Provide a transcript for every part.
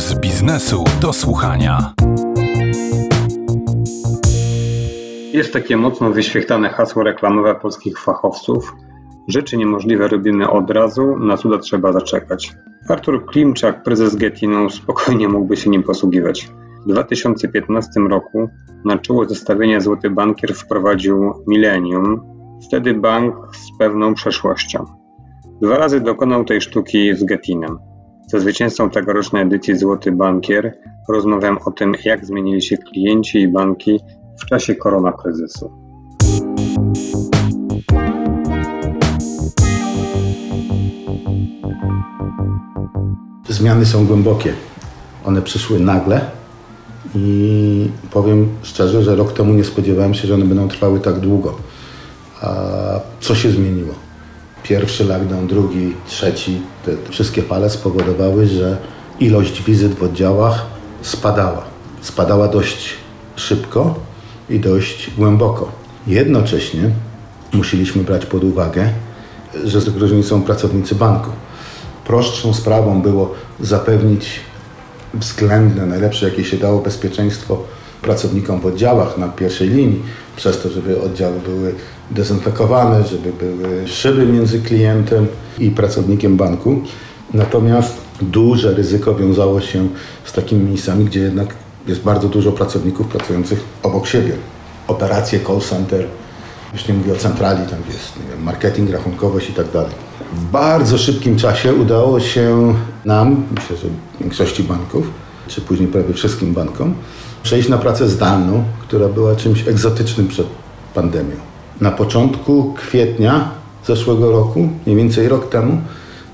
z biznesu do słuchania. Jest takie mocno wyświechtane hasło reklamowe polskich fachowców. Rzeczy niemożliwe robimy od razu, na cuda trzeba zaczekać. Artur Klimczak, prezes Getinu, spokojnie mógłby się nim posługiwać. W 2015 roku na czoło zestawienia Złoty Bankier wprowadził Millennium, wtedy bank z pewną przeszłością. Dwa razy dokonał tej sztuki z Getinem. Ze zwycięzcą tegorocznej edycji Złoty Bankier rozmawiam o tym, jak zmienili się klienci i banki w czasie koronakryzysu. Zmiany są głębokie. One przyszły nagle i powiem szczerze, że rok temu nie spodziewałem się, że one będą trwały tak długo. A co się zmieniło? Pierwszy lockdown, drugi, trzeci, te wszystkie fale spowodowały, że ilość wizyt w oddziałach spadała. Spadała dość szybko i dość głęboko. Jednocześnie musieliśmy brać pod uwagę, że zagrożeni są pracownicy banku. Prostszą sprawą było zapewnić względne, najlepsze jakie się dało bezpieczeństwo pracownikom w oddziałach na pierwszej linii, przez to, żeby oddziały były dezynfekowane, żeby były szyby między klientem i pracownikiem banku. Natomiast duże ryzyko wiązało się z takimi miejscami, gdzie jednak jest bardzo dużo pracowników pracujących obok siebie. Operacje, call center, już nie mówię o centrali, tam jest wiem, marketing, rachunkowość i tak dalej. W bardzo szybkim czasie udało się nam, myślę, że większości banków, czy później prawie wszystkim bankom, przejść na pracę zdalną, która była czymś egzotycznym przed pandemią. Na początku kwietnia zeszłego roku, mniej więcej rok temu,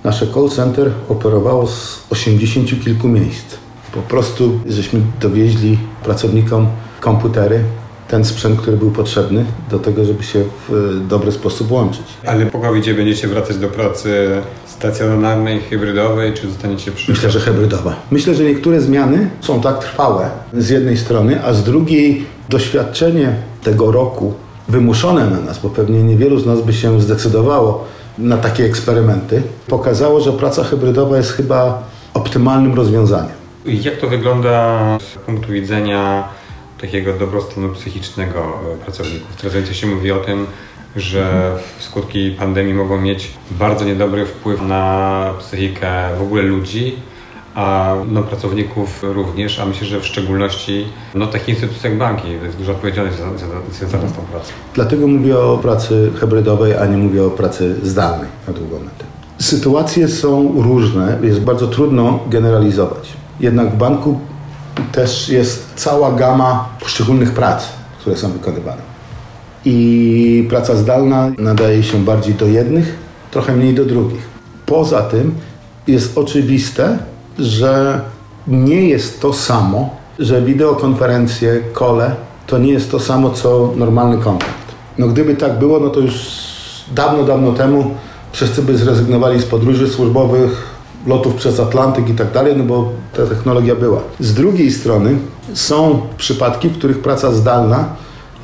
nasze call center operowało z 80 kilku miejsc. Po prostu żeśmy dowieźli pracownikom komputery, ten sprzęt, który był potrzebny do tego, żeby się w dobry sposób łączyć. Ale po covid będziecie wracać do pracy stacjonarnej, hybrydowej, czy zostaniecie przy... Myślę, że hybrydowa. Myślę, że niektóre zmiany są tak trwałe z jednej strony, a z drugiej doświadczenie tego roku wymuszone na nas, bo pewnie niewielu z nas by się zdecydowało na takie eksperymenty, pokazało, że praca hybrydowa jest chyba optymalnym rozwiązaniem. Jak to wygląda z punktu widzenia takiego dobrostanu psychicznego pracowników? Teraz więcej się mówi o tym, że skutki pandemii mogą mieć bardzo niedobry wpływ na psychikę w ogóle ludzi, a no, pracowników również, a myślę, że w szczególności no, takich instytucji jak banki. To jest dużo odpowiedzialność związana z tą pracą. Dlatego mówię o pracy hybrydowej, a nie mówię o pracy zdalnej na długą metę. Sytuacje są różne, jest bardzo trudno generalizować. Jednak w banku też jest cała gama poszczególnych prac, które są wykonywane i praca zdalna nadaje się bardziej do jednych, trochę mniej do drugich. Poza tym jest oczywiste, że nie jest to samo, że wideokonferencje, kole to nie jest to samo co normalny kontakt. No gdyby tak było, no to już dawno, dawno temu wszyscy by zrezygnowali z podróży służbowych, lotów przez Atlantyk i tak dalej, no bo ta technologia była. Z drugiej strony są przypadki, w których praca zdalna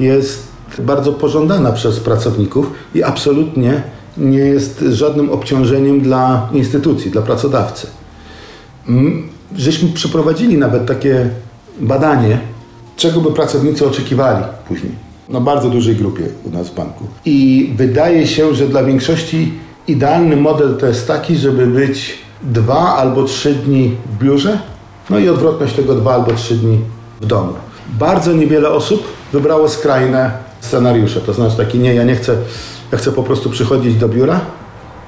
jest bardzo pożądana przez pracowników i absolutnie nie jest żadnym obciążeniem dla instytucji, dla pracodawcy. Żeśmy przeprowadzili nawet takie badanie, czego by pracownicy oczekiwali później. Na bardzo dużej grupie u nas w banku. I wydaje się, że dla większości idealny model to jest taki, żeby być dwa albo trzy dni w biurze, no i odwrotność tego dwa albo trzy dni w domu. Bardzo niewiele osób wybrało skrajne scenariusze. To znaczy taki, nie, ja nie chcę, ja chcę po prostu przychodzić do biura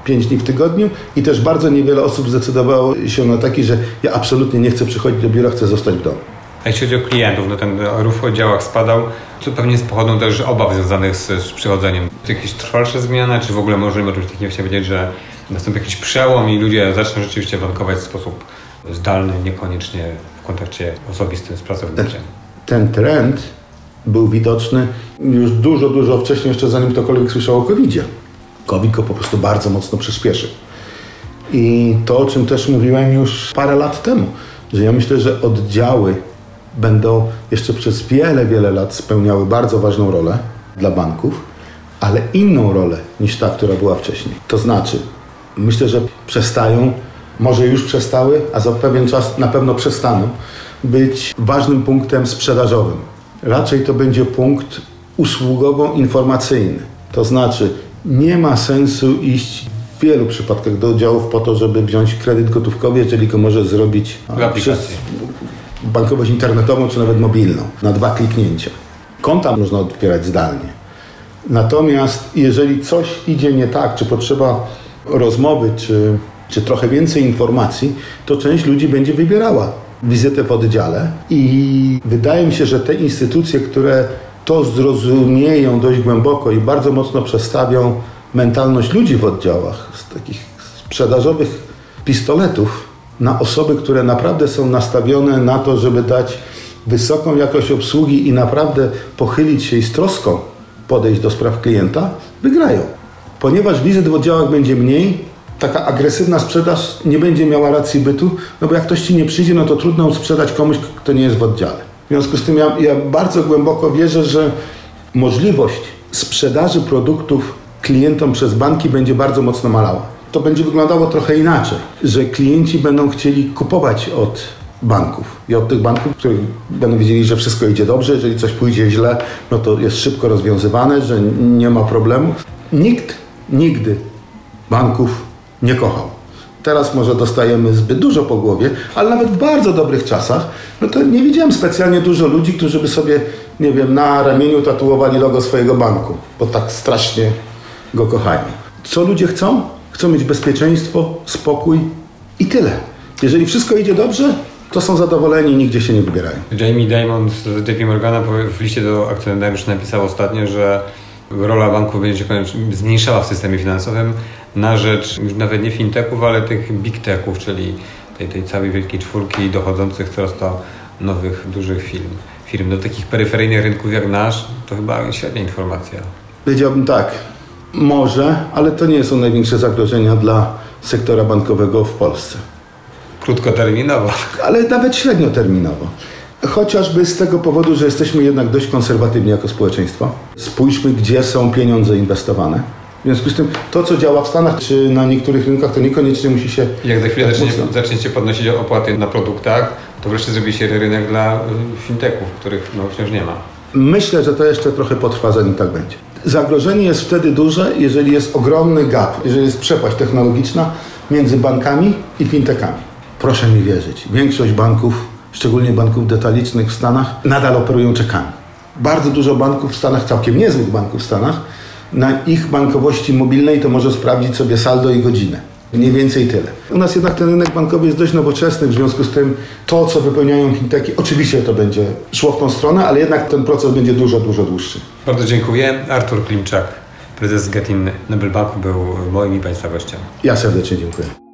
pięć dni w tygodniu i też bardzo niewiele osób zdecydowało się na taki, że ja absolutnie nie chcę przychodzić do biura, chcę zostać w domu. A jeśli chodzi o klientów, no ten ruch w oddziałach spadał, co pewnie z pochodą też obaw związanych z, z przychodzeniem. Czy jakieś trwalsze zmiany, czy w ogóle możemy o czymś takim powiedzieć, że nastąpi jakiś przełom i ludzie zaczną rzeczywiście bankować w sposób zdalny, niekoniecznie w kontakcie osobistym z pracownikiem? Ten, ten trend był widoczny już dużo, dużo wcześniej, jeszcze zanim ktokolwiek słyszał o COVID-zie. COVID go po prostu bardzo mocno przyspieszył. I to, o czym też mówiłem już parę lat temu, że ja myślę, że oddziały będą jeszcze przez wiele, wiele lat spełniały bardzo ważną rolę dla banków, ale inną rolę niż ta, która była wcześniej. To znaczy, myślę, że przestają może już przestały, a za pewien czas na pewno przestaną być ważnym punktem sprzedażowym. Raczej to będzie punkt usługowo-informacyjny. To znaczy, nie ma sensu iść w wielu przypadkach do oddziałów po to, żeby wziąć kredyt gotówkowy, jeżeli go może zrobić aplikacji. bankowość internetową czy nawet mobilną na dwa kliknięcia. Konta można otwierać zdalnie. Natomiast jeżeli coś idzie nie tak, czy potrzeba rozmowy, czy, czy trochę więcej informacji, to część ludzi będzie wybierała wizytę w oddziale i wydaje mi się, że te instytucje, które to zrozumieją dość głęboko i bardzo mocno przestawią mentalność ludzi w oddziałach z takich sprzedażowych pistoletów na osoby, które naprawdę są nastawione na to, żeby dać wysoką jakość obsługi i naprawdę pochylić się i z troską podejść do spraw klienta, wygrają. Ponieważ wizyt w oddziałach będzie mniej, taka agresywna sprzedaż nie będzie miała racji bytu, no bo jak ktoś ci nie przyjdzie, no to trudno sprzedać komuś, kto nie jest w oddziale. W związku z tym ja, ja bardzo głęboko wierzę, że możliwość sprzedaży produktów klientom przez banki będzie bardzo mocno malała. To będzie wyglądało trochę inaczej, że klienci będą chcieli kupować od banków i od tych banków, których będą wiedzieli, że wszystko idzie dobrze, jeżeli coś pójdzie źle, no to jest szybko rozwiązywane, że nie ma problemu. Nikt nigdy banków nie kochał. Teraz może dostajemy zbyt dużo po głowie, ale nawet w bardzo dobrych czasach, no to nie widziałem specjalnie dużo ludzi, którzy by sobie, nie wiem, na ramieniu tatuowali logo swojego banku, bo tak strasznie go kochają. Co ludzie chcą? Chcą mieć bezpieczeństwo, spokój i tyle. Jeżeli wszystko idzie dobrze, to są zadowoleni i nigdzie się nie wybierają. Jamie Dimon z JP Morgana w liście do akcjonariuszy napisał ostatnio, że rola banków będzie się koniecznie zmniejszała w systemie finansowym na rzecz już nawet nie fintechów, ale tych big techów, czyli tej, tej całej wielkiej czwórki dochodzących coraz to nowych, dużych firm. Firm do takich peryferyjnych rynków jak nasz, to chyba średnia informacja. Powiedziałbym tak, może, ale to nie są największe zagrożenia dla sektora bankowego w Polsce. Krótkoterminowo. ale nawet średnioterminowo. Chociażby z tego powodu, że jesteśmy jednak dość konserwatywni jako społeczeństwo. Spójrzmy, gdzie są pieniądze inwestowane. W związku z tym, to co działa w Stanach czy na niektórych rynkach, to niekoniecznie musi się. Jak za chwilę zacznie, zaczniecie podnosić opłaty na produktach, to wreszcie zrobi się rynek dla y, fintechów, których no, wciąż nie ma. Myślę, że to jeszcze trochę potrwa, zanim tak będzie. Zagrożenie jest wtedy duże, jeżeli jest ogromny gap, jeżeli jest przepaść technologiczna między bankami i fintechami. Proszę mi wierzyć, większość banków, szczególnie banków detalicznych w Stanach, nadal operują czekami. Bardzo dużo banków w Stanach, całkiem niezłych banków w Stanach, na ich bankowości mobilnej to może sprawdzić sobie saldo i godzinę. Mniej więcej tyle. U nas jednak ten rynek bankowy jest dość nowoczesny, w związku z tym to, co wypełniają fintechy, oczywiście to będzie szło w tą stronę, ale jednak ten proces będzie dużo, dużo dłuższy. Bardzo dziękuję. Artur Klimczak, prezes Getin Nobel Banku był moim i Państwa gościem. Ja serdecznie dziękuję.